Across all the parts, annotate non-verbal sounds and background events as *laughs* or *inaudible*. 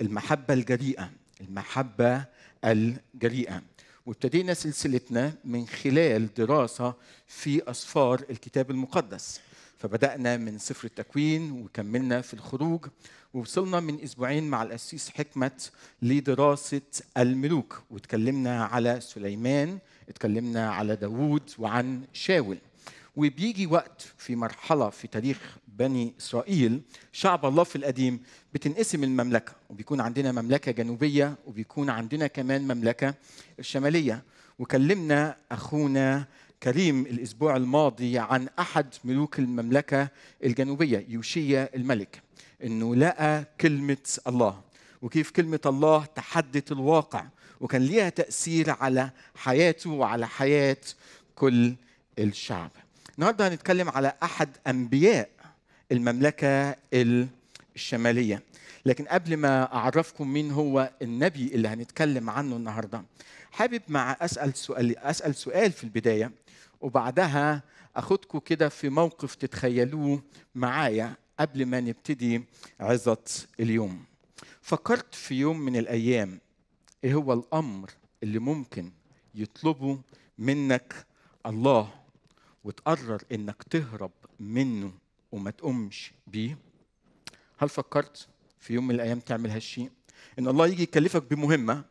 المحبة الجريئة المحبة الجريئة. وابتدينا سلسلتنا من خلال دراسة في أسفار الكتاب المقدس. فبدأنا من سفر التكوين وكملنا في الخروج ووصلنا من أسبوعين مع الأسيس حكمة لدراسة الملوك. وتكلمنا على سليمان اتكلمنا على داوود وعن شاول. وبيجي وقت في مرحلة في تاريخ بني إسرائيل شعب الله في القديم بتنقسم المملكة وبيكون عندنا مملكة جنوبية وبيكون عندنا كمان مملكة شمالية. وكلمنا أخونا كريم الأسبوع الماضي عن أحد ملوك المملكة الجنوبية يوشيا الملك إنه لقى كلمة الله. وكيف كلمة الله تحدت الواقع؟ وكان ليها تأثير على حياته وعلى حياة كل الشعب. النهارده هنتكلم على أحد أنبياء المملكة الشمالية. لكن قبل ما أعرفكم مين هو النبي اللي هنتكلم عنه النهارده حابب مع أسأل سؤال أسأل سؤال في البداية وبعدها أخدكم كده في موقف تتخيلوه معايا قبل ما نبتدي عظة اليوم. فكرت في يوم من الأيام إيه هو الأمر اللي ممكن يطلبه منك الله وتقرر إنك تهرب منه وما تقومش بيه؟ هل فكرت في يوم من الأيام تعمل هالشيء؟ إن الله يجي يكلفك بمهمة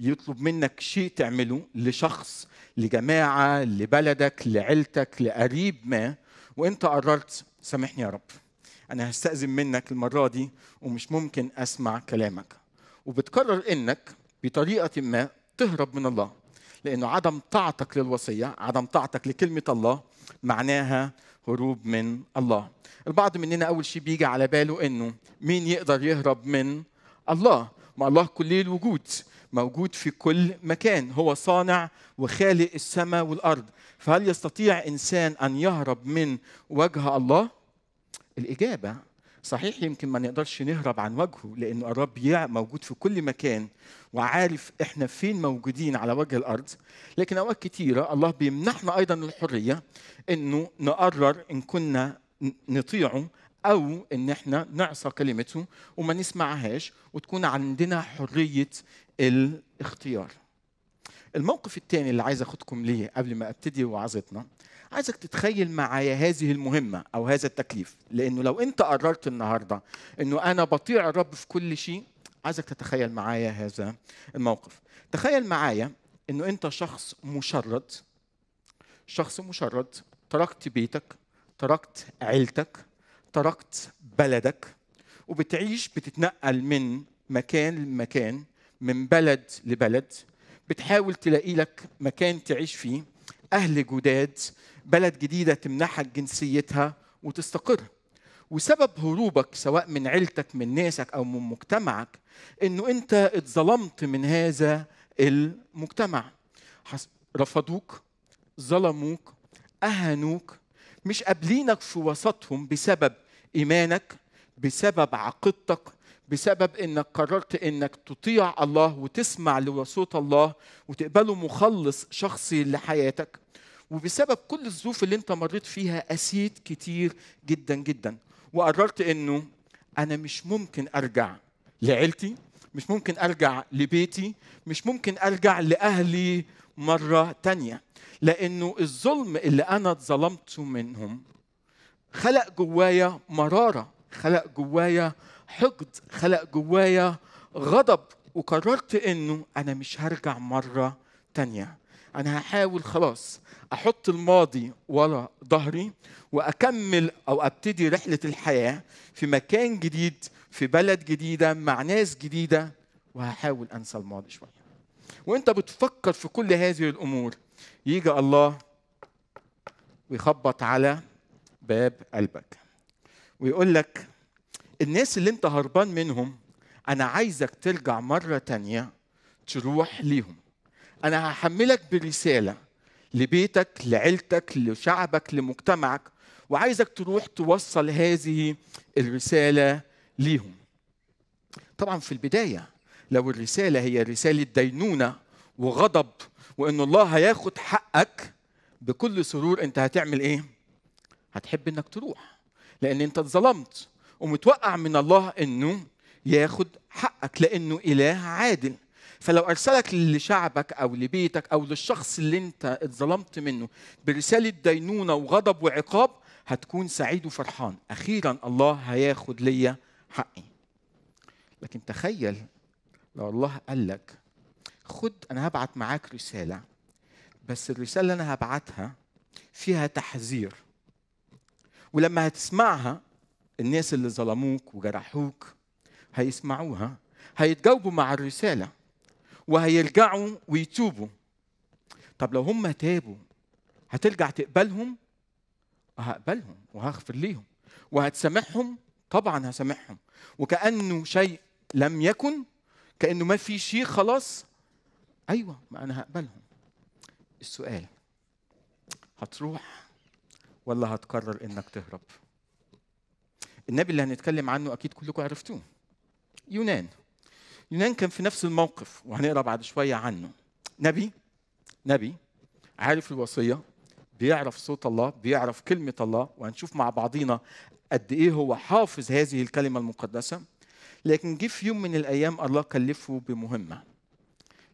يطلب منك شيء تعمله لشخص لجماعة لبلدك لعيلتك لقريب ما وإنت قررت سامحني يا رب أنا هستأذن منك المرة دي ومش ممكن أسمع كلامك. وبتقرر إنك بطريقة ما تهرب من الله. لأنه عدم طاعتك للوصية عدم طاعتك لكلمة الله معناها هروب من الله. البعض مننا أول شيء بيجي على باله إنه مين يقدر يهرب من الله؟ ما الله كلي الوجود موجود في كل مكان. هو صانع وخالق السماء والأرض. فهل يستطيع إنسان أن يهرب من وجه الله؟ الإجابة صحيح يمكن ما نقدرش نهرب عن وجهه لأنه الرب موجود في كل مكان وعارف إحنا فين موجودين على وجه الأرض. لكن أوقات كتيرة الله بيمنحنا أيضا الحرية إنه نقرر إن كنا نطيعه أو إن إحنا نعصى كلمته وما نسمعهاش وتكون عندنا حرية الاختيار. الموقف الثاني اللي عايز أخدكم ليه قبل ما أبتدي وعظتنا عايزك تتخيل معايا هذه المهمة أو هذا التكليف لأنه لو أنت قررت النهاردة أنه أنا بطيع الرب في كل شيء عايزك تتخيل معايا هذا الموقف. تخيل معايا أنه أنت شخص مشرد شخص مشرد تركت بيتك تركت عيلتك تركت بلدك وبتعيش بتتنقل من مكان لمكان من بلد لبلد بتحاول تلاقي لك مكان تعيش فيه أهل جداد بلد جديدة تمنحك جنسيتها وتستقر. وسبب هروبك سواء من عيلتك من ناسك أو من مجتمعك إنه أنت اتظلمت من هذا المجتمع. رفضوك ظلموك أهنوك مش قابلينك في وسطهم بسبب إيمانك بسبب عقيدتك بسبب إنك قررت إنك تطيع الله وتسمع لصوت الله وتقبله مخلص شخصي لحياتك. وبسبب كل الظروف اللي أنت مريت فيها قسيت كتير جدا جدا. وقررت إنه أنا مش ممكن أرجع لعيلتي مش ممكن أرجع لبيتي مش ممكن أرجع لأهلي مرة تانية. لأنه الظلم اللي أنا اتظلمت منهم خلق جوايا مرارة خلق جوايا حقد خلق جوايا غضب وقررت إنه أنا مش هرجع مرة تانية. أنا هحاول خلاص أحط الماضي ورا ظهري وأكمل أو أبتدي رحلة الحياة في مكان جديد في بلد جديدة مع ناس جديدة وهحاول أنسى الماضي شوية. وأنت بتفكر في كل هذه الأمور. يجي الله ويخبط على باب قلبك. ويقول لك الناس اللي انت هربان منهم أنا عايزك ترجع مرة تانية تروح ليهم. أنا هحملك برسالة لبيتك لعيلتك لشعبك لمجتمعك وعايزك تروح توصل هذه الرسالة ليهم. طبعا في البداية لو الرسالة هي رسالة دينونة وغضب وأن الله هياخد حقك بكل سرور أنت هتعمل إيه؟ هتحب إنك تروح. لأن أنت اتظلمت. ومتوقع من الله إنه ياخد حقك لأنه إله عادل. فلو أرسلك لشعبك أو لبيتك أو للشخص اللي أنت اتظلمت منه برسالة دينونة وغضب وعقاب هتكون سعيد وفرحان. أخيرا الله هياخد ليا حقي. لكن تخيل لو الله قال لك خد أنا هبعت معاك رسالة بس الرسالة اللي أنا هبعتها فيها تحذير ولما هتسمعها الناس اللي ظلموك وجرحوك هيسمعوها هيتجاوبوا مع الرسالة وهيرجعوا ويتوبوا. طب لو هم تابوا هترجع تقبلهم؟ هقبلهم وهغفر ليهم وهتسامحهم؟ طبعا هسامحهم. وكأنه شيء لم يكن كأنه ما في شيء خلاص. أيوه ما أنا هقبلهم. السؤال هتروح ولا هتقرر إنك تهرب؟ النبي اللي هنتكلم عنه أكيد كلكم عرفتوه. يونان. يونان كان في نفس الموقف وهنقرأ بعد شوية عنه. نبي نبي عارف الوصية بيعرف صوت الله بيعرف كلمة الله وهنشوف مع بعضينا قد إيه هو حافظ هذه الكلمة المقدسة. لكن جه في يوم من الأيام الله كلفه بمهمة.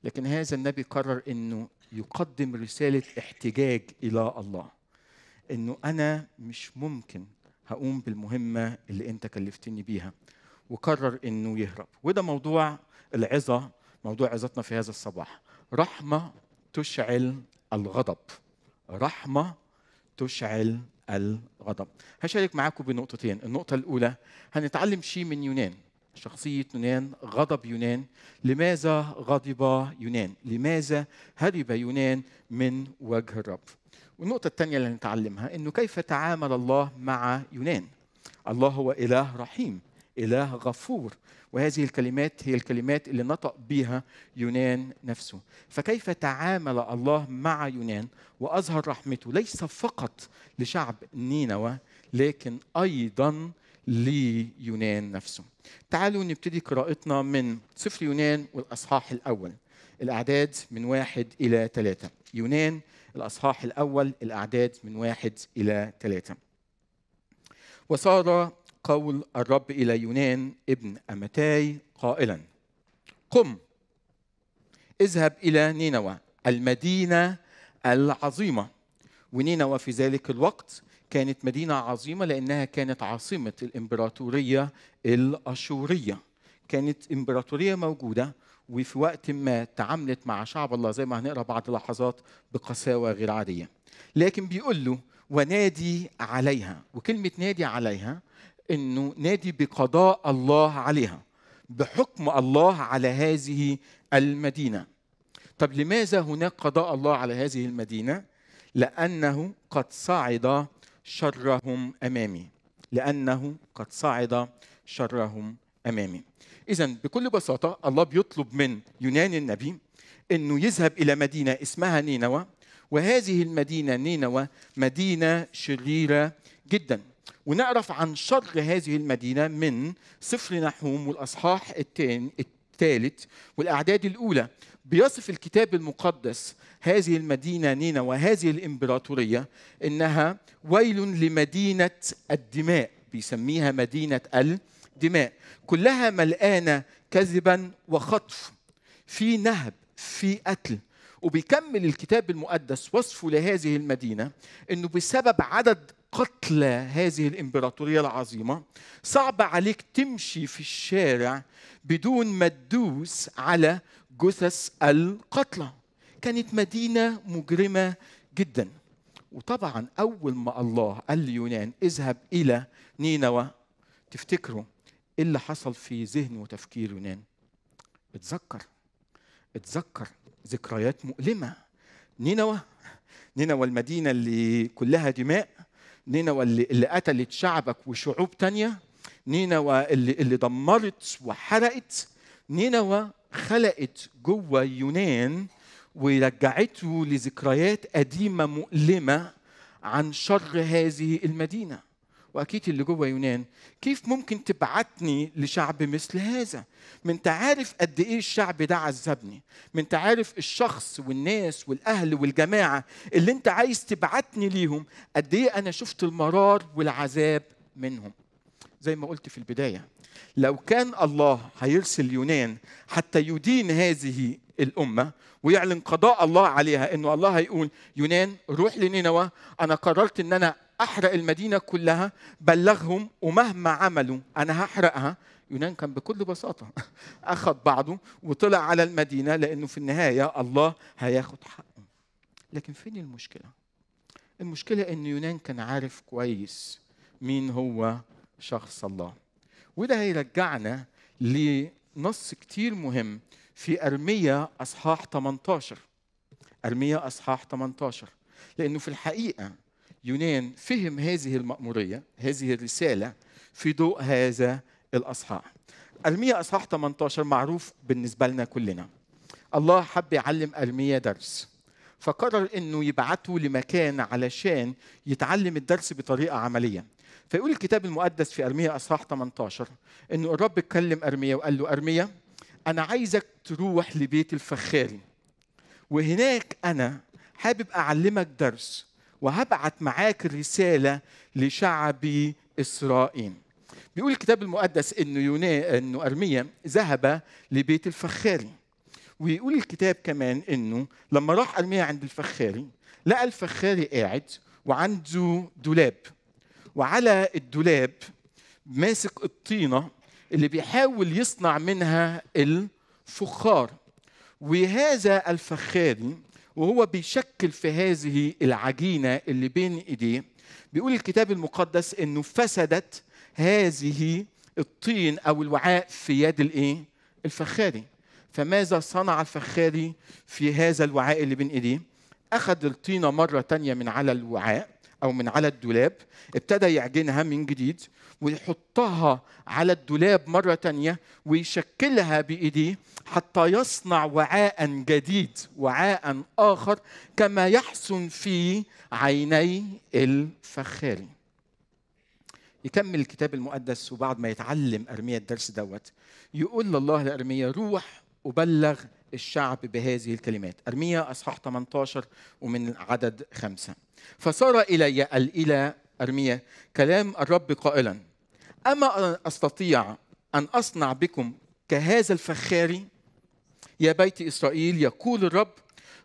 لكن هذا النبي قرر إنه يقدم رسالة احتجاج إلى الله. إنه أنا مش ممكن هقوم بالمهمة اللي انت كلفتني بيها وقرر إنه يهرب. وده موضوع العظة موضوع عظتنا في هذا الصباح. رحمة تشعل الغضب. رحمة تشعل الغضب. هشارك معاكم بنقطتين. النقطة الأولى هنتعلم شيء من يونان. شخصية يونان غضب يونان. لماذا غضب يونان؟ لماذا هرب يونان من وجه الرب؟ والنقطة الثانية اللي هنتعلمها إنه كيف تعامل الله مع يونان؟ الله هو إله رحيم إله غفور وهذه الكلمات هي الكلمات اللي نطق بها يونان نفسه. فكيف تعامل الله مع يونان؟ وأظهر رحمته ليس فقط لشعب نينوى لكن أيضا ليونان نفسه. تعالوا نبتدي قراءتنا من سفر يونان والأصحاح الأول. الأعداد من واحد إلى ثلاثة. يونان الأصحاح الأول الأعداد من واحد إلى ثلاثة وصار قول الرب إلى يونان ابن أمتاي قائلا قم اذهب إلى نينوى المدينة العظيمة. ونينوى في ذلك الوقت كانت مدينة عظيمة لأنها كانت عاصمة الإمبراطورية الأشورية. كانت إمبراطورية موجودة وفي وقت ما تعاملت مع شعب الله زي ما هنقرأ بعد لحظات بقساوة غير عادية. لكن بيقول له ونادي عليها وكلمة نادي عليها إنه نادي بقضاء الله عليها بحكم الله على هذه المدينة. طب لماذا هناك قضاء الله على هذه المدينة؟ لأنه قد صعد شرهم أمامي. لأنه قد صعد شرهم أمامي. اذا بكل بساطة الله بيطلب من يونان النبي إنه يذهب إلى مدينة اسمها نينوى وهذه المدينة نينوى مدينة شريرة جدا. ونعرف عن شر هذه المدينة من سفر نحوم والأصحاح الثاني الثالث والأعداد الأولى. بيصف الكتاب المقدس هذه المدينة نينا وهذه الإمبراطورية إنها ويل لمدينة الدماء بيسميها مدينة الدماء كلها ملآنة كذبا وخطف. في نهب في قتل. وبيكمل الكتاب المقدس وصفه لهذه المدينة إنه بسبب عدد قتل هذه الإمبراطورية العظيمة صعب عليك تمشي في الشارع بدون ما تدوس على جثث القتلى. كانت مدينة مجرمة جدا. وطبعا أول ما الله قال ليونان اذهب إلى نينوى تفتكروا؟ إيه اللي حصل في ذهن وتفكير يونان. اتذكر اتذكر ذكريات مؤلمة. نينوى نينوى المدينة اللي كلها دماء نينوى اللي, اللي قتلت شعبك وشعوب تانية نينوى اللي, اللي دمرت وحرقت نينوى خلقت جوة يونان ورجعته لذكريات قديمة مؤلمة عن شر هذه المدينة. وأكيد اللي جوه يونان كيف ممكن تبعتني لشعب مثل هذا؟ ما أنت عارف قد إيه الشعب ده عذبني. ما أنت عارف الشخص والناس والأهل والجماعة اللي أنت عايز تبعتني ليهم قد إيه أنا شفت المرار والعذاب منهم. زي ما قلت في البداية لو كان الله هيرسل يونان حتى يدين هذه الأمة ويعلن قضاء الله عليها إنه الله هيقول يونان روح لنينوى أنا قررت إن أنا أحرق المدينة كلها بلغهم ومهما عملوا أنا هحرقها. يونان كان بكل بساطة *laughs* أخذ بعضه وطلع على المدينة لأنه في النهاية الله هياخد حقه. لكن فين المشكلة؟ المشكلة إن يونان كان عارف كويس مين هو شخص الله. وده هيرجعنا لنص كتير مهم في أرمية أصحاح 18 أرمية أصحاح 18 لأنه في الحقيقة يونان فهم هذه المأمورية هذه الرسالة في ضوء هذا الأصحاح. أرمية أصحاح 18 معروف بالنسبة لنا كلنا. الله حب يعلم أرمية درس فقرر إنه يبعته لمكان علشان يتعلم الدرس بطريقة عملية. فيقول الكتاب المقدس في أرميا أصحاح 18 إنه الرب اتكلم أرميا وقال له أرميا أنا عايزك تروح لبيت الفخاري وهناك أنا حابب أعلمك درس وهبعت معاك رسالة لشعبي إسرائيل. بيقول الكتاب المقدس إنه يونا إنه ارميا ذهب لبيت الفخاري. ويقول الكتاب كمان إنه لما راح ارميا عند الفخاري لقى الفخاري قاعد وعنده دولاب. وعلى الدولاب ماسك الطينة اللي بيحاول يصنع منها الفخار. وهذا الفخاري وهو بيشكل في هذه العجينة اللي بين إيديه بيقول الكتاب المقدس إنه فسدت هذه الطين أو الوعاء في يد الإيه؟ الفخاري فماذا صنع الفخاري في هذا الوعاء اللي بين إيديه؟ أخذ الطينه مرة تانية من على الوعاء أو من على الدولاب ابتدى يعجنها من جديد ويحطها على الدولاب مرة تانية ويشكلها بإيديه حتى يصنع وعاء جديد وعاء آخر كما يحسن في عيني الفخاري. يكمل الكتاب المقدس وبعد ما يتعلم أرميا الدرس دوت يقول لله لأرميا روح وبلغ الشعب بهذه الكلمات. أرميا أصحاح 18 ومن عدد خمسة. فصار إلي إلى أرميا كلام الرب قائلا أما أستطيع أن أصنع بكم كهذا الفخاري؟ يا بيت إسرائيل يقول الرب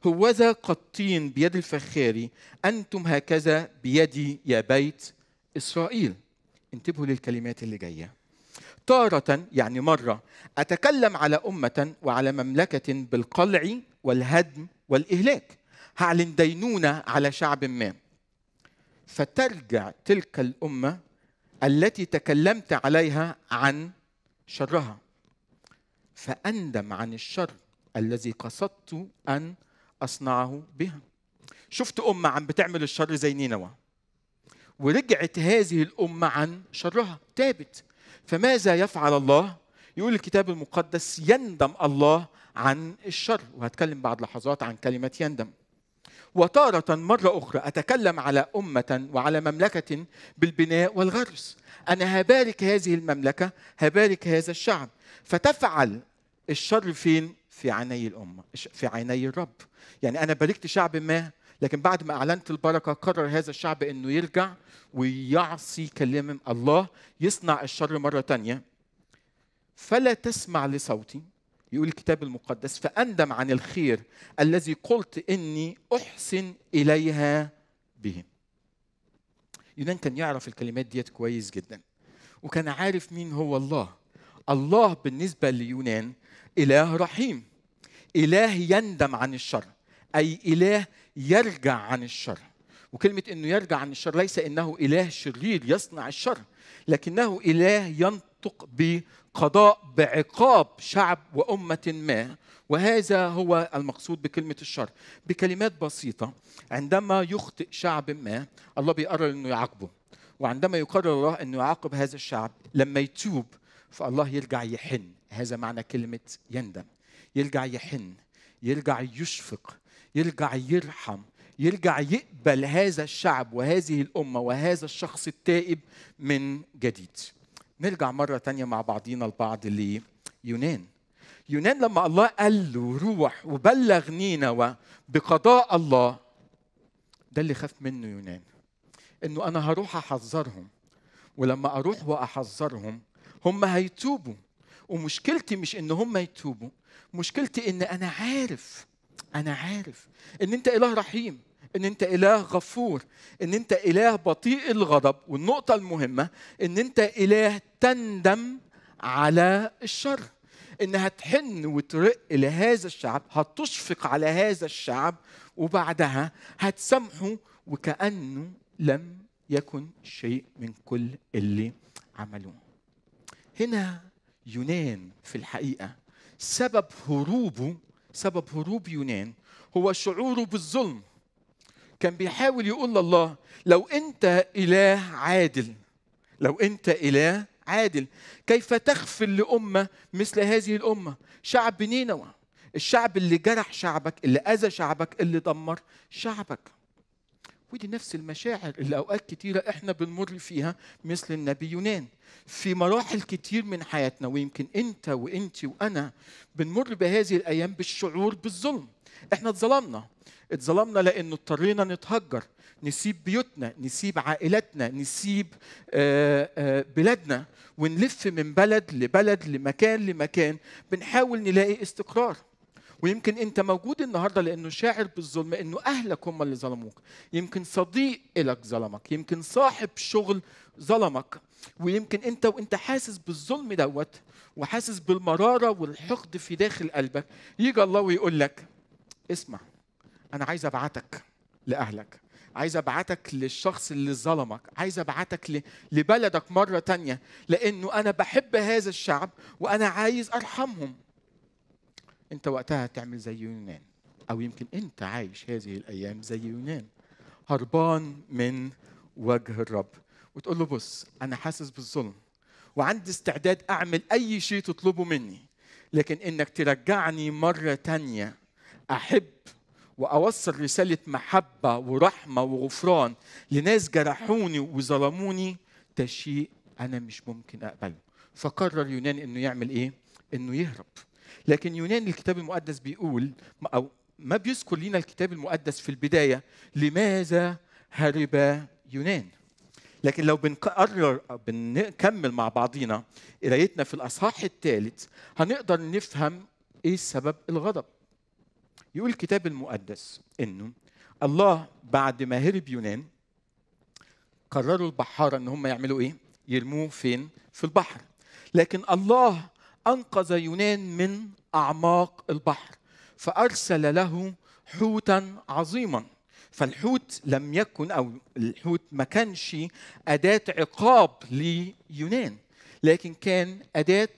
هوذا قطين بيد الفخاري أنتم هكذا بيدي يا بيت إسرائيل. انتبهوا للكلمات اللي جاية. تارة يعني مرة أتكلم على أمة وعلى مملكة بالقلع والهدم والإهلاك. هعلن دينونة على شعب ما. فترجع تلك الأمة التي تكلمت عليها عن شرها. فأندم عن الشر الذي قصدت أن أصنعه بها. شفت أمة عم بتعمل الشر زي نينوى ورجعت هذه الأمة عن شرها. تابت. فماذا يفعل الله؟ يقول الكتاب المقدس يندم الله عن الشر. وهتكلم بعد لحظات عن كلمة يندم. وتارة مرة أخرى أتكلم على أمة وعلى مملكة بالبناء والغرس. أنا هبارك هذه المملكة هبارك هذا الشعب. فتفعل الشر فين؟ في عيني الأمة في عيني الرب. يعني أنا باركت شعب ما لكن بعد ما أعلنت البركة قرر هذا الشعب أنه يرجع ويعصي كلام الله يصنع الشر مرة تانية. فلا تسمع لصوتي يقول الكتاب المقدس فأندم عن الخير الذي قلت إني أحسن إليها بهم. يونان كان يعرف الكلمات ديت كويس جدا وكان عارف مين هو الله. الله بالنسبة ليونان إله رحيم. إله يندم عن الشر أي إله يرجع عن الشر. وكلمة أنه يرجع عن الشر ليس أنه إله شرير يصنع الشر لكنه إله ينطق بقضاء بعقاب شعب وأمة ما. وهذا هو المقصود بكلمة الشر. بكلمات بسيطة عندما يخطئ شعب ما الله بيقرر أنه يعاقبه. وعندما يقرر الله أنه يعاقب هذا الشعب لما يتوب فالله يرجع يحن. هذا معنى كلمة يندم. يرجع يحن يرجع يشفق. يرجع يرحم يرجع يقبل هذا الشعب وهذه الأمة وهذا الشخص التائب من جديد. نرجع مرة تانية مع بعضينا البعض ليونان. يونان لما الله قال له روح وبلغ نينوى بقضاء الله ده اللي خاف منه يونان إنه أنا هروح أحذرهم. ولما أروح وأحذرهم هم هيتوبوا. ومشكلتي مش إن هم يتوبوا مشكلتي إن أنا عارف أنا عارف إن أنت إله رحيم إن أنت إله غفور إن أنت إله بطيء الغضب والنقطة المهمة إن أنت إله تندم على الشر. إن هتحن وترق لهذا الشعب هتشفق على هذا الشعب وبعدها هتسامحه وكأنه لم يكن شيء من كل اللي عملوه. هنا يونان في الحقيقة سبب هروبه سبب هروب يونان هو شعوره بالظلم. كان بيحاول يقول لله لو أنت إله عادل لو أنت إله عادل كيف تغفر لأمة مثل هذه الأمة؟ شعب نينوى الشعب اللي جرح شعبك اللي أذى شعبك اللي دمر شعبك. ودي نفس المشاعر اللي أوقات كتيرة إحنا بنمر فيها مثل النبي يونان. في مراحل كتير من حياتنا ويمكن أنت وانت وأنا بنمر بهذه الأيام بالشعور بالظلم. إحنا اتظلمنا. اتظلمنا لأنه اضطرينا نتهجر نسيب بيوتنا نسيب عائلتنا نسيب آه، آه، بلادنا ونلف من بلد لبلد لمكان لمكان. بنحاول نلاقي استقرار. ويمكن انت موجود النهارده لأنه شاعر بالظلم انه اهلك هم اللي ظلموك. يمكن صديق لك ظلمك يمكن صاحب شغل ظلمك. ويمكن انت وانت حاسس بالظلم دوت وحاسس بالمرارة والحقد في داخل قلبك يجي الله ويقول لك اسمع أنا عايز أبعتك لأهلك. عايز أبعتك للشخص اللي ظلمك. عايز أبعتك لبلدك مرة تانية. لأنه أنا بحب هذا الشعب وأنا عايز أرحمهم. انت وقتها تعمل زي يونان أو يمكن انت عايش هذه الأيام زي يونان. هربان من وجه الرب. وتقول له بص أنا حاسس بالظلم وعندي استعداد أعمل أي شيء تطلبه مني لكن إنك ترجعني مرة تانية أحب وأوصل رسالة محبة ورحمة وغفران لناس جرحوني وظلموني ده شيء أنا مش ممكن أقبله. فقرر يونان إنه يعمل إيه؟ إنه يهرب. لكن يونان الكتاب المقدس بيقول أو ما بيذكر لنا الكتاب المقدس في البداية لماذا هرب يونان؟ لكن لو بنقرر بنكمل مع بعضينا قرايتنا في الأصحاح الثالث هنقدر نفهم إيه سبب الغضب. يقول الكتاب المقدس إنه الله بعد ما هرب يونان قرروا البحاره إن هم يعملوا إيه؟ يرموه فين؟ في البحر. لكن الله أنقذ يونان من أعماق البحر فأرسل له حوتا عظيما. فالحوت لم يكن أو الحوت ما كانش أداة عقاب ليونان لكن كان أداة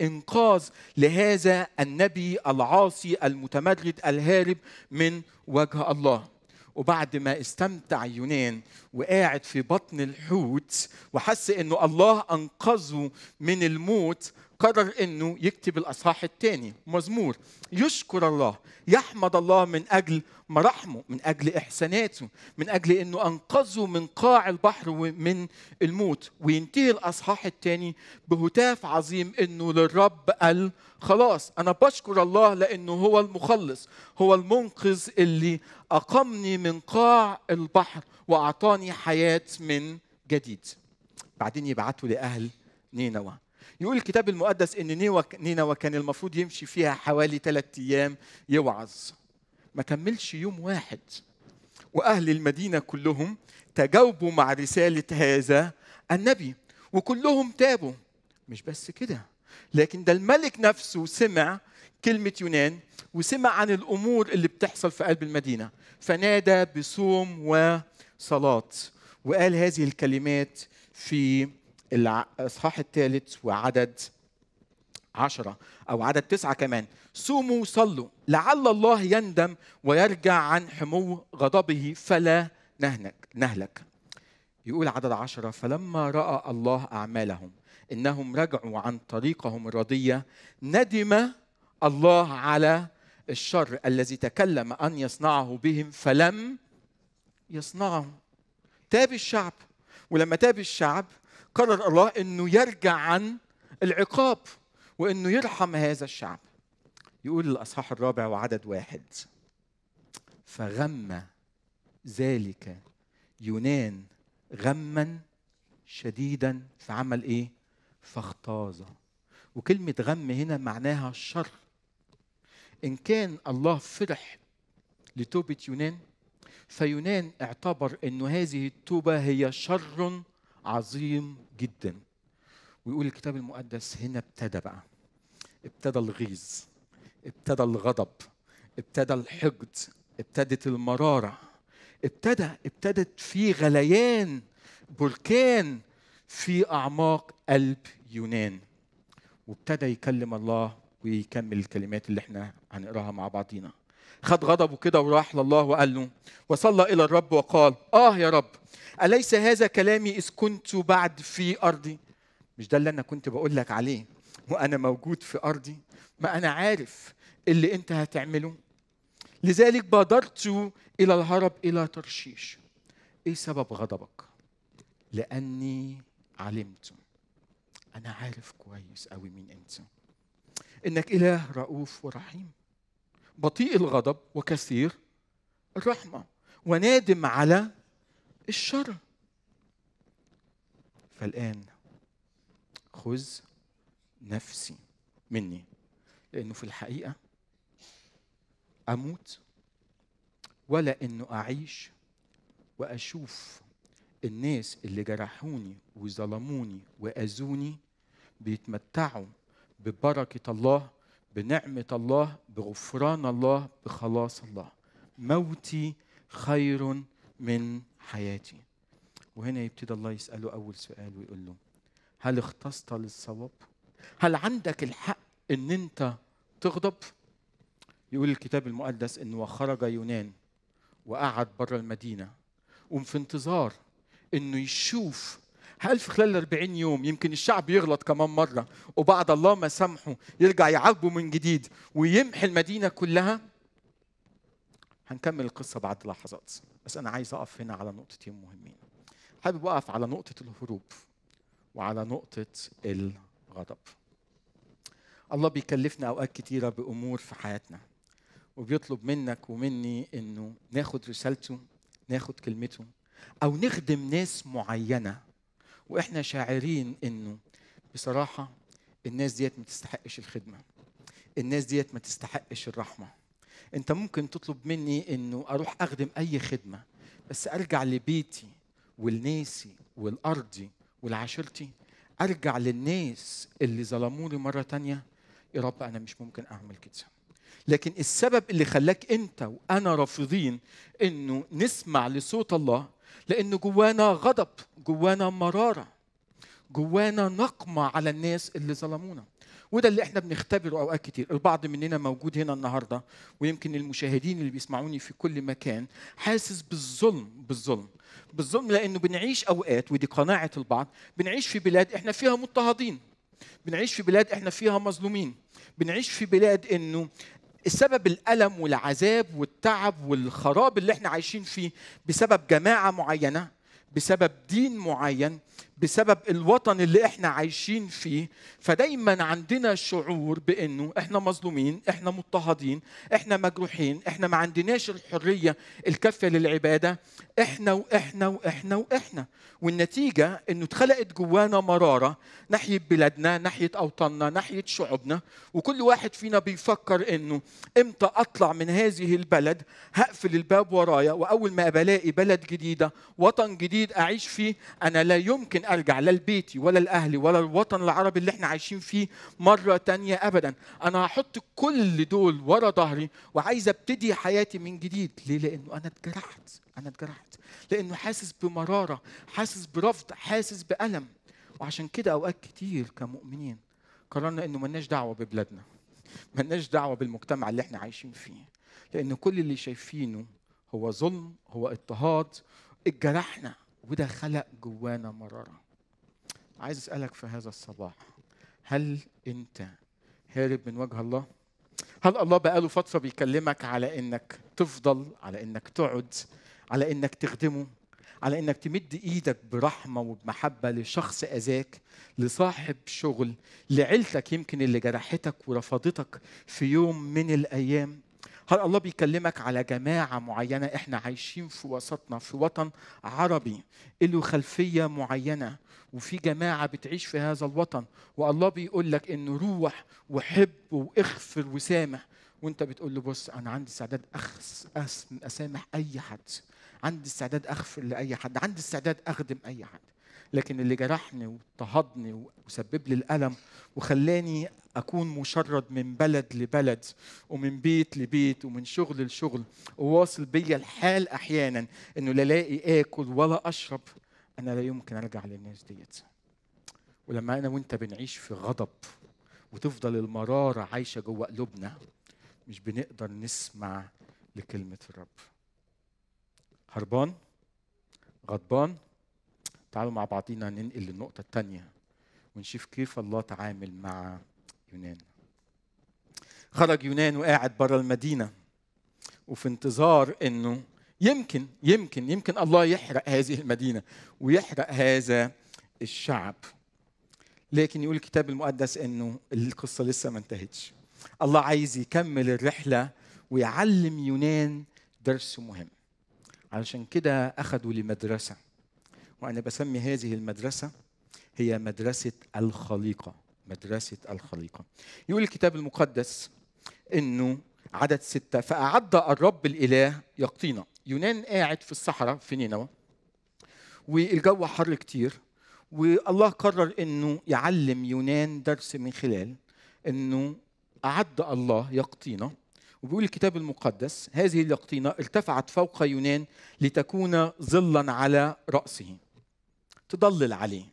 إنقاذ لهذا النبي العاصي المتمرد الهارب من وجه الله. وبعد ما استمتع يونان وقاعد في بطن الحوت وحس إنه الله أنقذه من الموت قرر إنه يكتب الأصحاح الثاني. مزمور. يشكر الله. يحمد الله من أجل مراحمه من أجل إحساناته من أجل إنه أنقذه من قاع البحر ومن الموت. وينتهي الأصحاح الثاني بهتاف عظيم إنه للرب قال خلاص أنا بشكر الله لإنه هو المخلص هو المنقذ اللي اقامني من قاع البحر وأعطاني حياة من جديد. بعدين يبعتوا لأهل نينوى. يقول الكتاب المقدس إن نينوى كان المفروض يمشي فيها حوالي ثلاثة أيام يوعظ. ما كملش يوم واحد. وأهل المدينة كلهم تجاوبوا مع رسالة هذا النبي وكلهم تابوا. مش بس كده لكن ده الملك نفسه سمع كلمة يونان وسمع عن الأمور اللي بتحصل في قلب المدينة. فنادى بصوم وصلاة وقال هذه الكلمات في الاصحاح الثالث وعدد عشرة أو عدد تسعة كمان. صوموا وصلوا لعل الله يندم ويرجع عن حمو غضبه فلا نهلك نهلك. يقول عدد عشرة فلما رأى الله أعمالهم إنهم رجعوا عن طريقهم الردية ندم الله على الشر الذي تكلم أن يصنعه بهم فلم يصنعه. تاب الشعب ولما تاب الشعب قرر الله إنه يرجع عن العقاب وإنه يرحم هذا الشعب. يقول الأصحاح الرابع وعدد واحد. فغم ذلك يونان غما شديدا فعمل إيه؟ فاختاظ. وكلمة غم هنا معناها الشر إن كان الله فرح لتوبة يونان فيونان اعتبر أن هذه التوبة هي شر عظيم جدا. ويقول الكتاب المقدس هنا ابتدى بقى. ابتدى الغيظ ابتدى الغضب ابتدى الحقد ابتدت المرارة ابتدى ابتدت في غليان بركان في أعماق قلب يونان. وابتدى يكلم الله ويكمل الكلمات اللي إحنا هنقراها مع بعضينا. خد غضبه كده وراح لله وقال له وصلى إلى الرب وقال آه يا رب أليس هذا كلامي إذ كنت بعد في أرضي؟ مش ده اللي أنا كنت بقول لك عليه وأنا موجود في أرضي؟ ما أنا عارف اللي أنت هتعمله. لذلك بادرت إلى الهرب إلى ترشيش. إيه سبب غضبك؟ لأني علمت. أنا عارف كويس قوي مين أنت. إنك إله رؤوف ورحيم. بطيء الغضب وكثير الرحمة ونادم على الشر. فالآن خذ نفسي مني لأنه في الحقيقة أموت ولا انه أعيش وأشوف الناس اللي جرحوني وظلموني وأذوني بيتمتعوا ببركة الله بنعمة الله بغفران الله بخلاص الله. موتي خير من حياتي. وهنا يبتدي الله يسأله أول سؤال ويقول له هل اختصت للصواب؟ هل عندك الحق إن أنت تغضب؟ يقول الكتاب المقدس انه خرج يونان وقعد بره المدينة وفي انتظار إنه يشوف هل في خلال 40 يوم يمكن الشعب يغلط كمان مرة وبعد الله ما سامحه يرجع يعاقبه من جديد ويمحي المدينة كلها؟ هنكمل القصة بعد لحظات. بس أنا عايز أقف هنا على نقطتين مهمين. حابب أقف على نقطة الهروب وعلى نقطة الغضب. الله بيكلفنا أوقات كتيرة بأمور في حياتنا وبيطلب منك ومني إنه ناخد رسالته ناخد كلمته أو نخدم ناس معينة وإحنا شاعرين انه بصراحة الناس ديت ما تستحقش الخدمة. الناس ديت ما تستحقش الرحمة. انت ممكن تطلب مني انه أروح اخدم اي خدمة بس ارجع لبيتي ولناسي والارضي ولعشيرتي ارجع للناس اللي ظلموني مرة تانية يا رب أنا مش ممكن اعمل كده. لكن السبب اللي خلاك انت وأنا رافضين انه نسمع لصوت الله لأنه جوانا غضب جوانا مرارة جوانا نقمة على الناس اللي ظلمونا. وده اللي إحنا بنختبره أوقات كتير. البعض مننا موجود هنا النهارده ويمكن المشاهدين اللي بيسمعوني في كل مكان حاسس بالظلم بالظلم. بالظلم لأنه بنعيش أوقات ودي قناعة البعض بنعيش في بلاد إحنا فيها مضطهدين بنعيش في بلاد إحنا فيها مظلومين بنعيش في بلاد إنه السبب الألم والعذاب والتعب والخراب اللي إحنا عايشين فيه بسبب جماعة معينة بسبب دين معين بسبب الوطن اللي إحنا عايشين فيه فدايما عندنا شعور بإنه إحنا مظلومين إحنا مضطهدين إحنا مجروحين إحنا ما عندناش الحرية الكافية للعبادة. إحنا وإحنا وإحنا وإحنا. والنتيجة إنه اتخلقت جوانا مرارة ناحية بلادنا ناحية أوطاننا ناحية شعوبنا. وكل واحد فينا بيفكر إنه إمتى أطلع من هذه البلد هقفل الباب ورايا وأول ما بلاقي بلد جديدة وطن جديد أعيش فيه أنا لا يمكن أرجع لا لبيتي ولا لأهلي ولا الوطن العربي اللي إحنا عايشين فيه مرة تانية ابدا. أنا هحط كل دول ورا ظهري وعايز أبتدي حياتي من جديد. ليه؟ لأنه أنا اتجرحت. أنا اتجرحت. لأنه حاسس بمرارة حاسس برفض حاسس بألم. وعشان كده أوقات كتير كمؤمنين قررنا إنه ملناش دعوة ببلادنا. ملناش دعوة بالمجتمع اللي إحنا عايشين فيه. لأن كل اللي شايفينه هو ظلم هو اضطهاد. اتجرحنا. وده خلق جوانا مرارة. عايز أسألك في هذا الصباح هل أنت هارب من وجه الله؟ هل الله بقاله فترة بيكلمك على إنك تفضل على إنك تقعد على إنك تخدمه على إنك تمد إيدك برحمة وبمحبه لشخص آذاك لصاحب شغل لعيلتك يمكن اللي جرحتك ورفضتك في يوم من الأيام؟ هل الله بيكلمك على جماعة معينة إحنا عايشين في وسطنا في وطن عربي له خلفية معينة وفي جماعة بتعيش في هذا الوطن والله بيقول لك انه روح وحب وإغفر وسامح وأنت بتقول له بص أنا عندي استعداد أخس أسامح أي حد عندي استعداد أغفر لأي حد عندي استعداد أخدم أي حد. لكن اللي جرحني واضطهدني وسبب لي الألم وخلاني أكون مشرد من بلد لبلد ومن بيت لبيت ومن شغل لشغل وواصل بيا الحال أحيانا إنه لا الاقي آكل ولا أشرب أنا لا يمكن أرجع للناس ديت. ولما أنا وأنت بنعيش في غضب وتفضل المرارة عايشة جوه قلوبنا مش بنقدر نسمع لكلمة الرب. هربان؟ غضبان؟ تعالوا مع بعضينا ننقل للنقطة الثانية ونشوف كيف الله تعامل مع يونان. خرج يونان وقاعد برا المدينة وفي انتظار إنه يمكن يمكن يمكن الله يحرق هذه المدينة ويحرق هذا الشعب. لكن يقول الكتاب المقدس إنه القصة لسه ما انتهتش. الله عايز يكمل الرحلة ويعلم يونان درس مهم. علشان كده أخذوا لمدرسة. وأنا بسمي هذه المدرسة هي مدرسة الخليقة مدرسة الخليقة. يقول الكتاب المقدس إنه عدد ستة فأعد الرب الإله يقطينا. يونان قاعد في الصحراء في نينوى والجو حر كتير والله قرر إنه يعلم يونان درس من خلال إنه أعد الله يقطينا. وبيقول الكتاب المقدس هذه اليقطينة ارتفعت فوق يونان لتكون ظلا على رأسه. تضلل عليه.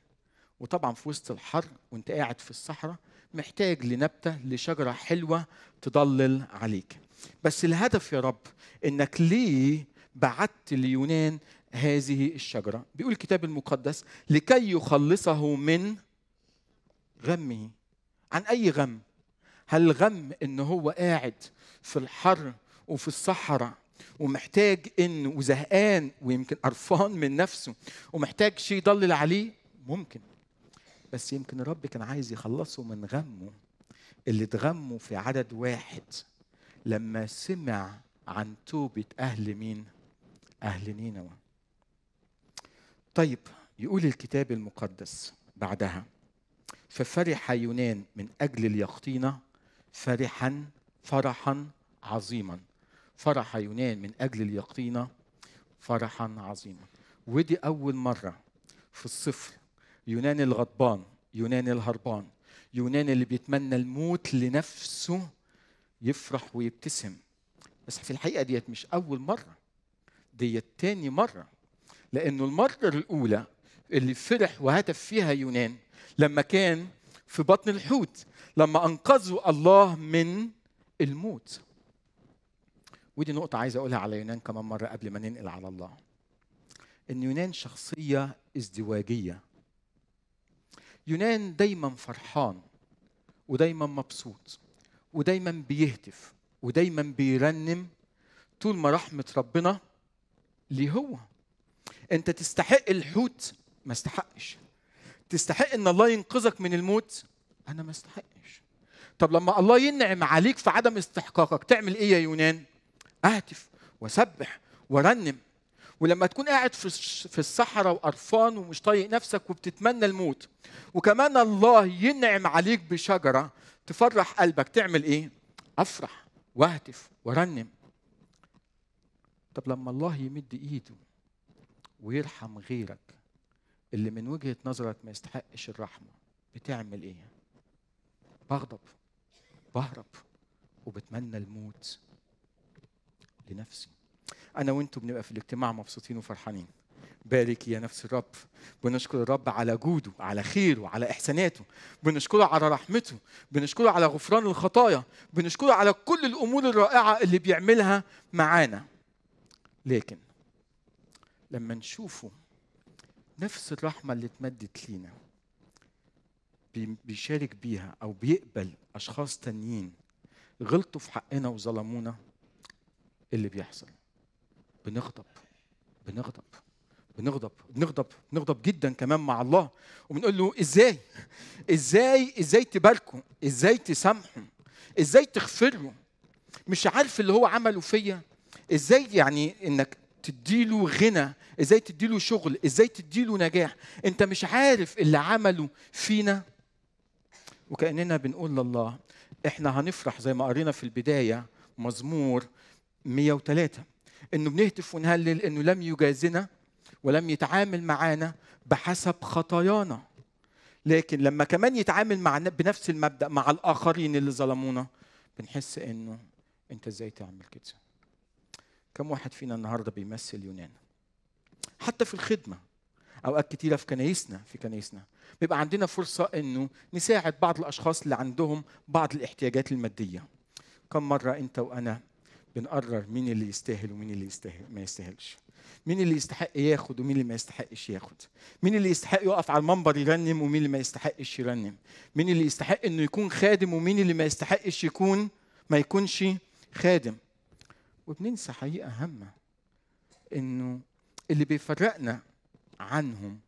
وطبعا في وسط الحر وانت قاعد في الصحراء محتاج لنبتة لشجرة حلوة تضلل عليك. بس الهدف يا رب إنك ليه بعت ليونان هذه الشجرة؟ بيقول الكتاب المقدس لكي يخلصه من غمه. عن أي غم؟ هل غم إن هو قاعد في الحر وفي الصحراء ومحتاج انه وزهقان ويمكن قرفان من نفسه ومحتاج شيء يضلل عليه ممكن بس يمكن الرب كان عايز يخلصه من غمه اللي اتغموا في عدد واحد لما سمع عن توبة أهل مين؟ أهل نينوى. طيب يقول الكتاب المقدس بعدها ففرح يونان من أجل اليقطينة فرحا فرحا عظيما فرح يونان من أجل اليقطينة فرحا عظيما. ودي أول مرة في الصفر. يونان الغضبان يونان الهربان يونان اللي بيتمنى الموت لنفسه يفرح ويبتسم. بس في الحقيقة ديت مش أول مرة. ديت تاني مرة. لأنه المرة الأولى اللي فرح وهتف فيها يونان لما كان في بطن الحوت لما أنقذه الله من الموت. ودي نقطة عايز أقولها على يونان كمان مرة قبل ما ننقل على الله. إن يونان شخصية ازدواجية. يونان دايما فرحان ودايما مبسوط ودايما بيهتف ودايما بيرنم طول ما رحمة ربنا ليه هو. أنت تستحق الحوت ما استحقش. تستحق إن الله ينقذك من الموت أنا ما استحقش. طب لما الله ينعم عليك في عدم استحقاقك تعمل إيه يا يونان؟ اهتف وسبح ورنم. ولما تكون قاعد في في الصحراء وقرفان ومش طايق نفسك وبتتمنى الموت وكمان الله ينعم عليك بشجرة تفرح قلبك. تعمل إيه؟ أفرح واهتف ورنم. طب لما الله يمد إيده ويرحم غيرك اللي من وجهة نظرك ما يستحقش الرحمة بتعمل إيه؟ بغضب بهرب وبتمنى الموت. لنفسي. أنا وأنتم بنبقى في الاجتماع مبسوطين وفرحانين. بارك يا نفس الرب. بنشكر الرب على جوده على خيره على إحساناته. بنشكره على رحمته. بنشكره على غفران الخطايا. بنشكره على كل الأمور الرائعة اللي بيعملها معانا. لكن لما نشوفه نفس الرحمة اللي اتمدت لينا بيشارك بيها أو بيقبل أشخاص تانيين غلطوا في حقنا وظلمونا اللي بيحصل. بنغضب بنغضب بنغضب بنغضب بنغضب جدا كمان مع الله. وبنقول له إزاي؟ إزاي إزاي تباركوا إزاي تسامحوا إزاي تغفروا مش عارف اللي هو عمله فيا. إزاي يعني إنك تديله غنى؟ إزاي تديله شغل؟ إزاي تديله نجاح؟ أنت مش عارف اللي عمله فينا. وكأننا بنقول لله إحنا هنفرح زي ما قرينا في البداية مزمور 103 إنه بنهتف ونهلل إنه لم يجازنا ولم يتعامل معانا بحسب خطايانا. لكن لما كمان يتعامل مع بنفس المبدأ مع الآخرين اللي ظلمونا بنحس إنه أنت إزاي تعمل كده؟ كم واحد فينا النهارده بيمثل يونان؟ حتى في الخدمة أوقات كتيرة في كنايسنا في كنايسنا بيبقى عندنا فرصة إنه نساعد بعض الأشخاص اللي عندهم بعض الاحتياجات المادية. كم مرة أنت وأنا بنقرر مين اللي يستاهل ومين اللي يستاهل ما يستاهلش. مين اللي يستحق ياخد ومين اللي ما يستحقش ياخد. مين اللي يستحق يقف على المنبر يرنم ومين اللي ما يستحقش يرنم. مين اللي يستحق إنه يكون خادم ومين اللي ما يستحقش يكون ما يكونش خادم. وبننسى حقيقة هامة إنه اللي بيفرقنا عنهم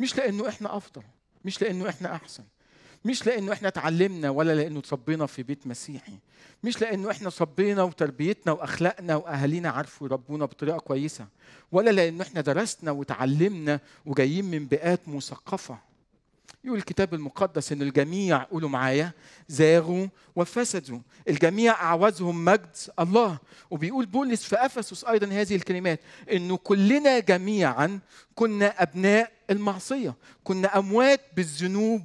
مش لأنه إحنا أفضل مش لأنه إحنا أحسن. مش لأنه إحنا اتعلمنا ولا لأنه اتربينا في بيت مسيحي. مش لأنه إحنا صبينا وتربيتنا وأخلاقنا وأهالينا عارفوا يربونا بطريقة كويسة. ولا لأنه إحنا درسنا وتعلمنا وجايين من بيئات مثقفة. يقول الكتاب المقدس إن الجميع قولوا معايا زاغوا وفسدوا. الجميع أعوزهم مجد الله. وبيقول بولس في أفسس أيضا هذه الكلمات انه كلنا جميعا كنا أبناء المعصية. كنا أموات بالذنوب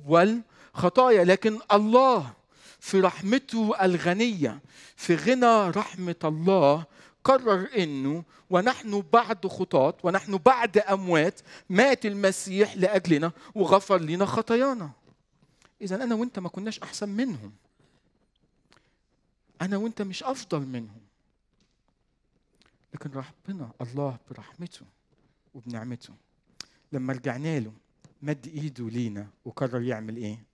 والخطايا لكن الله في رحمته الغنية في غنى رحمة الله قرر إنه ونحن بعد خطاة ونحن بعد أموات مات المسيح لأجلنا وغفر لنا خطايانا. اذا أنا وأنت ما كناش أحسن منهم. أنا وأنت مش أفضل منهم. لكن ربنا الله برحمته وبنعمته لما رجعنا له مد إيده لينا وقرر يعمل إيه؟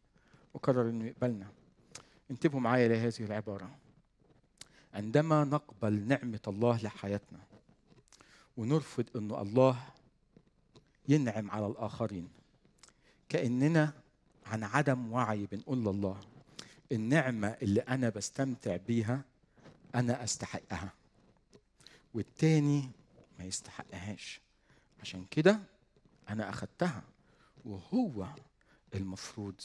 وقرر إنه يقبلنا. انتبهوا معايا لهذه العبارة. عندما نقبل نعمة الله لحياتنا ونرفض أن الله ينعم على الآخرين كأننا عن عدم وعي بنقول لله النعمة اللي أنا بستمتع بيها أنا أستحقها والتاني ما يستحقهاش عشان كده أنا أخدتها وهو المفروض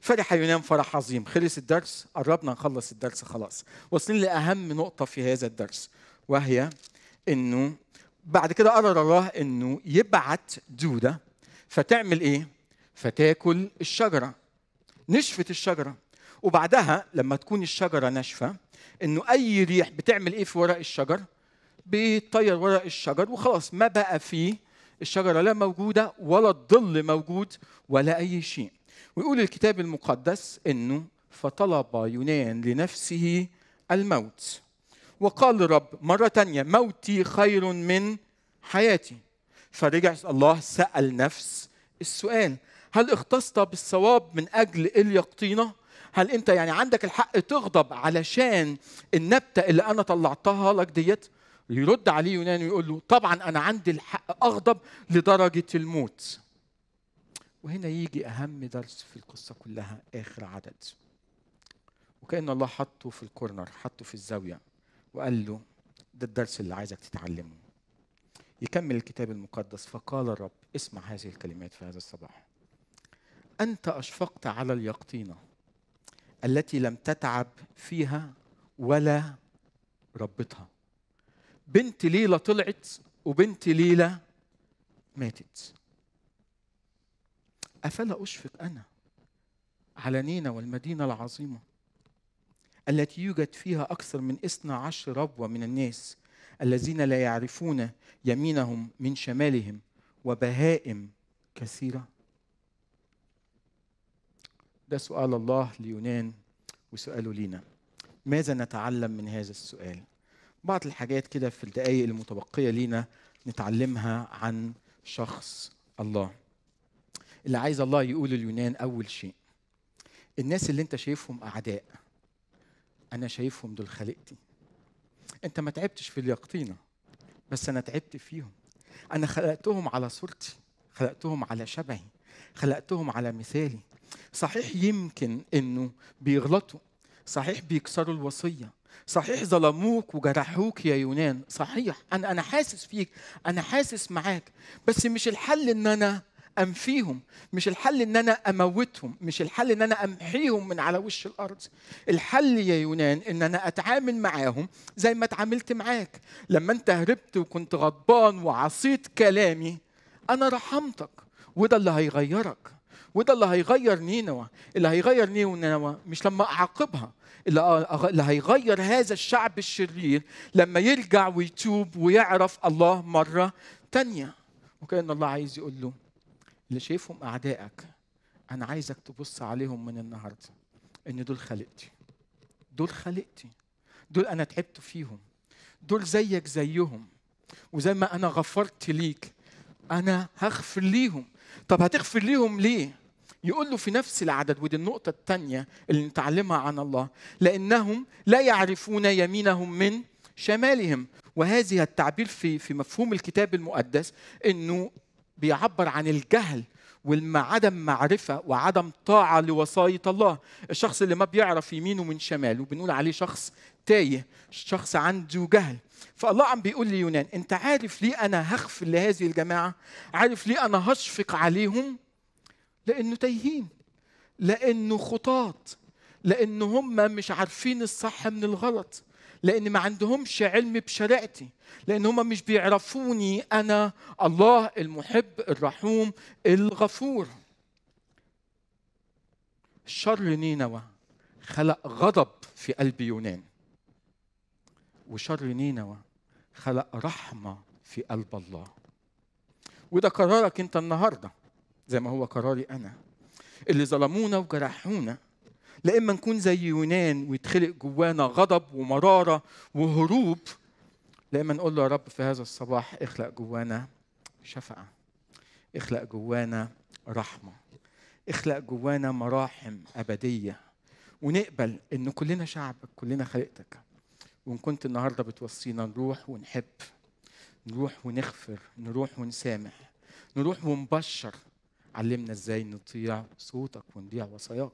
فرح يونان فرح عظيم. خلص الدرس قربنا نخلص الدرس خلاص. واصلين لأهم نقطة في هذا الدرس وهي إنه بعد كده قرر الله إنه يبعت دوده فتعمل إيه؟ فتاكل الشجرة نشفت الشجرة. وبعدها لما تكون الشجرة ناشفة إنه أي ريح بتعمل إيه في ورق الشجر؟ بيطير ورق الشجر وخلاص. ما بقى فيه الشجرة لا موجودة ولا الظل موجود ولا أي شيء. ويقول الكتاب المقدس إنه فطلب يونان لنفسه الموت. وقال الرب مرة تانية موتي خير من حياتي. فرجع الله سأل نفس السؤال هل اختصت بالصواب من أجل اليقطينة هل أنت يعني عندك الحق تغضب علشان النبتة اللي أنا طلعتها لك ديت؟ يرد عليه يونان ويقول له طبعا أنا عندي الحق أغضب لدرجة الموت. وهنا يجي أهم درس في القصة كلها آخر عدد. وكأن الله حطه في الكورنر حطه في الزاوية وقال له ده الدرس اللي عايزك تتعلمه. يكمل الكتاب المقدس. فقال الرب اسمع هذه الكلمات في هذا الصباح. أنت أشفقت على اليقطينة التي لم تتعب فيها ولا ربتها بنت ليلى طلعت وبنت ليلى ماتت. أفلا أشفق أنا على نينا والمدينة العظيمة التي يوجد فيها أكثر من اثنى عشر ربوة من الناس الذين لا يعرفون يمينهم من شمالهم وبهائم كثيرة. ده سؤال الله ليونان وسؤاله لينا. ماذا نتعلم من هذا السؤال؟ بعض الحاجات كده في الدقائق المتبقية لينا نتعلمها عن شخص الله. اللي عايز الله يقول اليونان أول شيء. الناس اللي أنت شايفهم أعداء أنا شايفهم دول خليقتي أنت ما تعبتش في اليقطينه بس أنا تعبت فيهم. أنا خلقتهم على صورتي خلقتهم على شبهي خلقتهم على مثالي. صحيح يمكن إنه بيغلطوا صحيح بيكسروا الوصية صحيح ظلموك وجرحوك يا يونان. صحيح أنا أنا حاسس فيك أنا حاسس معاك بس مش الحل إن أنا أنفيهم. مش الحل إن أنا أموتهم مش الحل إن أنا أمحيهم من على وش الأرض. الحل يا يونان إن أنا أتعامل معاهم زي ما اتعاملت معاك. لما أنت هربت وكنت غضبان وعصيت كلامي أنا رحمتك. وده اللي هيغيرك. وده اللي هيغير نينوى. اللي هيغير نينوى مش لما أعاقبها. اللي هيغير هذا الشعب الشرير لما يرجع ويتوب ويعرف الله مرة تانية. وكأن الله عايز يقول له اللي شايفهم أعدائك أنا عايزك تبص عليهم من النهاردة إن دول خلقتي. دول خلقتي. دول أنا تعبت فيهم. دول زيك زيهم. وزي ما أنا غفرت ليك أنا هغفر ليهم. طب هتغفر ليهم ليه؟ يقول له في نفس العدد ودي النقطة الثانية اللي نتعلمها عن الله. لأنهم لا يعرفون يمينهم من شمالهم. وهذه التعبير في في مفهوم الكتاب المقدس إنه بيعبر عن الجهل وعدم معرفة وعدم طاعة لوصاية الله. الشخص اللي ما بيعرف يمينه من شماله بنقول عليه شخص تايه شخص عنده جهل. فالله عم بيقول لي يونان أنت عارف ليه أنا هغفر لهذه الجماعة؟ عارف ليه أنا هشفق عليهم؟ لأنه تايهين لأنه خطاط لأن هم مش عارفين الصح من الغلط. لأن ما عندهمش علم بشريعتي لأن هم مش بيعرفوني أنا الله المحب الرحوم الغفور. شر نينوى خلق غضب في قلب يونان وشر نينوى خلق رحمة في قلب الله. وده قرارك أنت النهارده زي ما هو قراري أنا. اللي ظلمونا وجرحونا لا اما نكون زي يونان ويتخلق جوانا غضب ومرارة وهروب لا اما نقول له يا رب في هذا الصباح اخلق جوانا شفقه اخلق جوانا رحمة اخلق جوانا مراحم أبدية. ونقبل إن كلنا شعبك كلنا خلقتك وإن كنت النهارده بتوصينا نروح ونحب نروح ونغفر نروح ونسامح نروح ونبشر. علمنا إزاي نطيع صوتك ونضيع وصاياك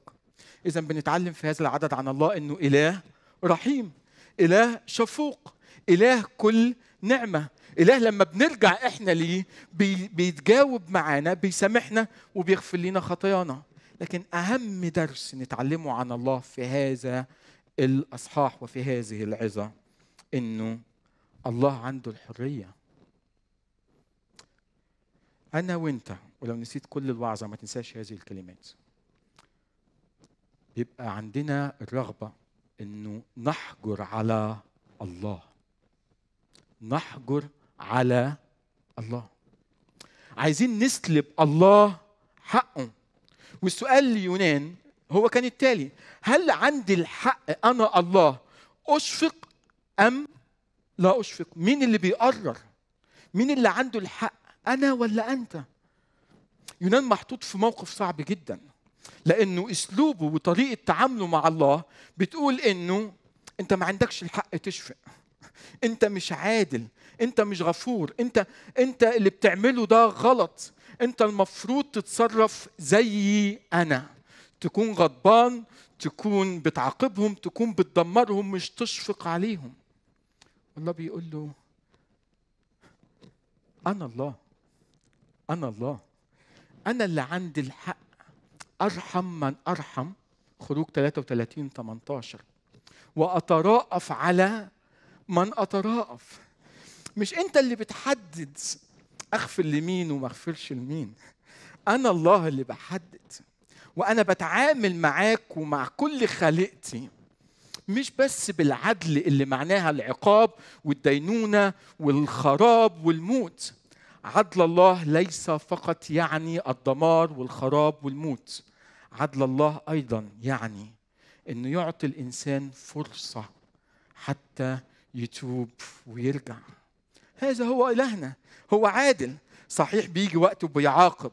إذا بنتعلم في هذا العدد عن الله إنه إله رحيم إله شفوق إله كل نعمة. إله لما بنرجع إحنا ليه بي بيتجاوب معانا بيسامحنا وبيغفر لنا خطايانا. لكن أهم درس نتعلمه عن الله في هذا الأصحاح وفي هذه العظة إنه الله عنده الحرية. أنا وأنت ولو نسيت كل الوعظة ما تنساش هذه الكلمات. بيبقى عندنا الرغبة إنه نحجر على الله. نحجر على الله. عايزين نسلب الله حقه. والسؤال ليونان هو كان التالي هل عندي الحق أنا الله أشفق أم لا أشفق؟ مين اللي بيقرر؟ مين اللي عنده الحق أنا ولا أنت؟ يونان محطوط في موقف صعب جدا. لأنه اسلوبه وطريقة تعامله مع الله بتقول إنه أنت ما عندكش الحق تشفق. أنت مش عادل. أنت مش غفور. أنت أنت اللي بتعمله ده غلط. أنت المفروض تتصرف زي أنا. تكون غضبان تكون بتعاقبهم تكون بتدمرهم مش تشفق عليهم. الله بيقول له أنا الله. أنا الله. أنا اللي عندي الحق. أرحم من أرحم. خروج 33 18 وأتراءف على من أتراءف. مش أنت اللي بتحدد اغفر لمين وما اغفرش لمين أنا الله اللي بحدد. وأنا بتعامل معاك ومع كل خليقتي مش بس بالعدل اللي معناها العقاب والدينونة والخراب والموت. عدل الله ليس فقط يعني الدمار والخراب والموت. عدل الله أيضا يعني إنه يعطي الإنسان فرصة حتى يتوب ويرجع. هذا هو إلهنا هو عادل. صحيح بيجي وقت وبيعاقب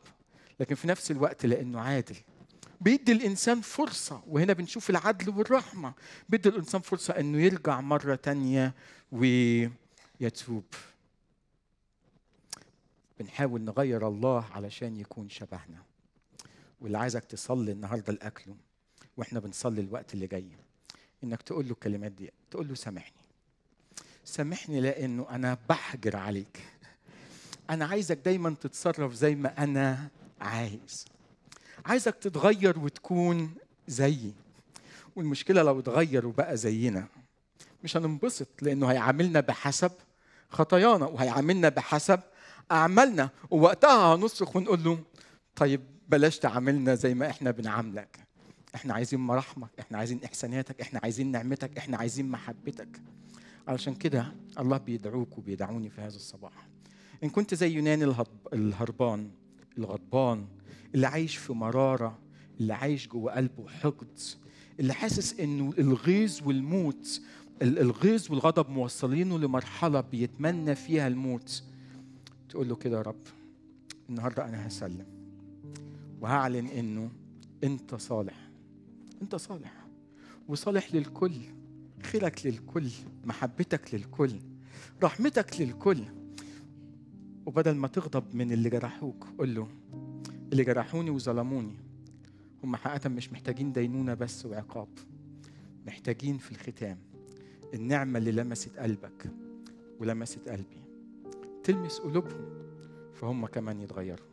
لكن في نفس الوقت لأنه عادل. بيدي الإنسان فرصة وهنا بنشوف العدل والرحمة. بيدي الإنسان فرصة إنه يرجع مرة تانية ويتوب. بنحاول نغير الله علشان يكون شبهنا. واللي عايزك تصلي النهارده لاكله وإحنا بنصلي الوقت اللي جاي إنك تقول له الكلمات دي تقول له سامحني. سامحني لأنه أنا بحجر عليك. أنا عايزك دايما تتصرف زي ما أنا عايز. عايزك تتغير وتكون زيي. والمشكلة لو اتغير وبقى زينا مش هننبسط لأنه هيعاملنا بحسب خطايانا وهيعاملنا بحسب أعمالنا. ووقتها هنصرخ ونقول له طيب بلاش تعاملنا زي ما إحنا بنعاملك. إحنا عايزين مراحمك إحنا عايزين إحساناتك إحنا عايزين نعمتك إحنا عايزين محبتك. علشان كده الله بيدعوك وبيدعوني في هذا الصباح. إن كنت زي يونان الهض- الهربان الغضبان اللي عايش في مرارة اللي عايش جوه قلبه حقد اللي حاسس إنه الغيظ والموت ال- الغيظ والغضب موصلينه لمرحلة بيتمنى فيها الموت. تقول له كده يا رب النهارده أنا هسلم. وهعلن إنه أنت صالح. أنت صالح. وصالح للكل. خيرك للكل. محبتك للكل. رحمتك للكل. وبدل ما تغضب من اللي جرحوك قول له اللي جرحوني وظلموني. هم حقيقة مش محتاجين دينونة بس وعقاب. محتاجين في الختام النعمة اللي لمست قلبك ولمست قلبي. تلمس قلوبهم فهم كمان يتغيروا.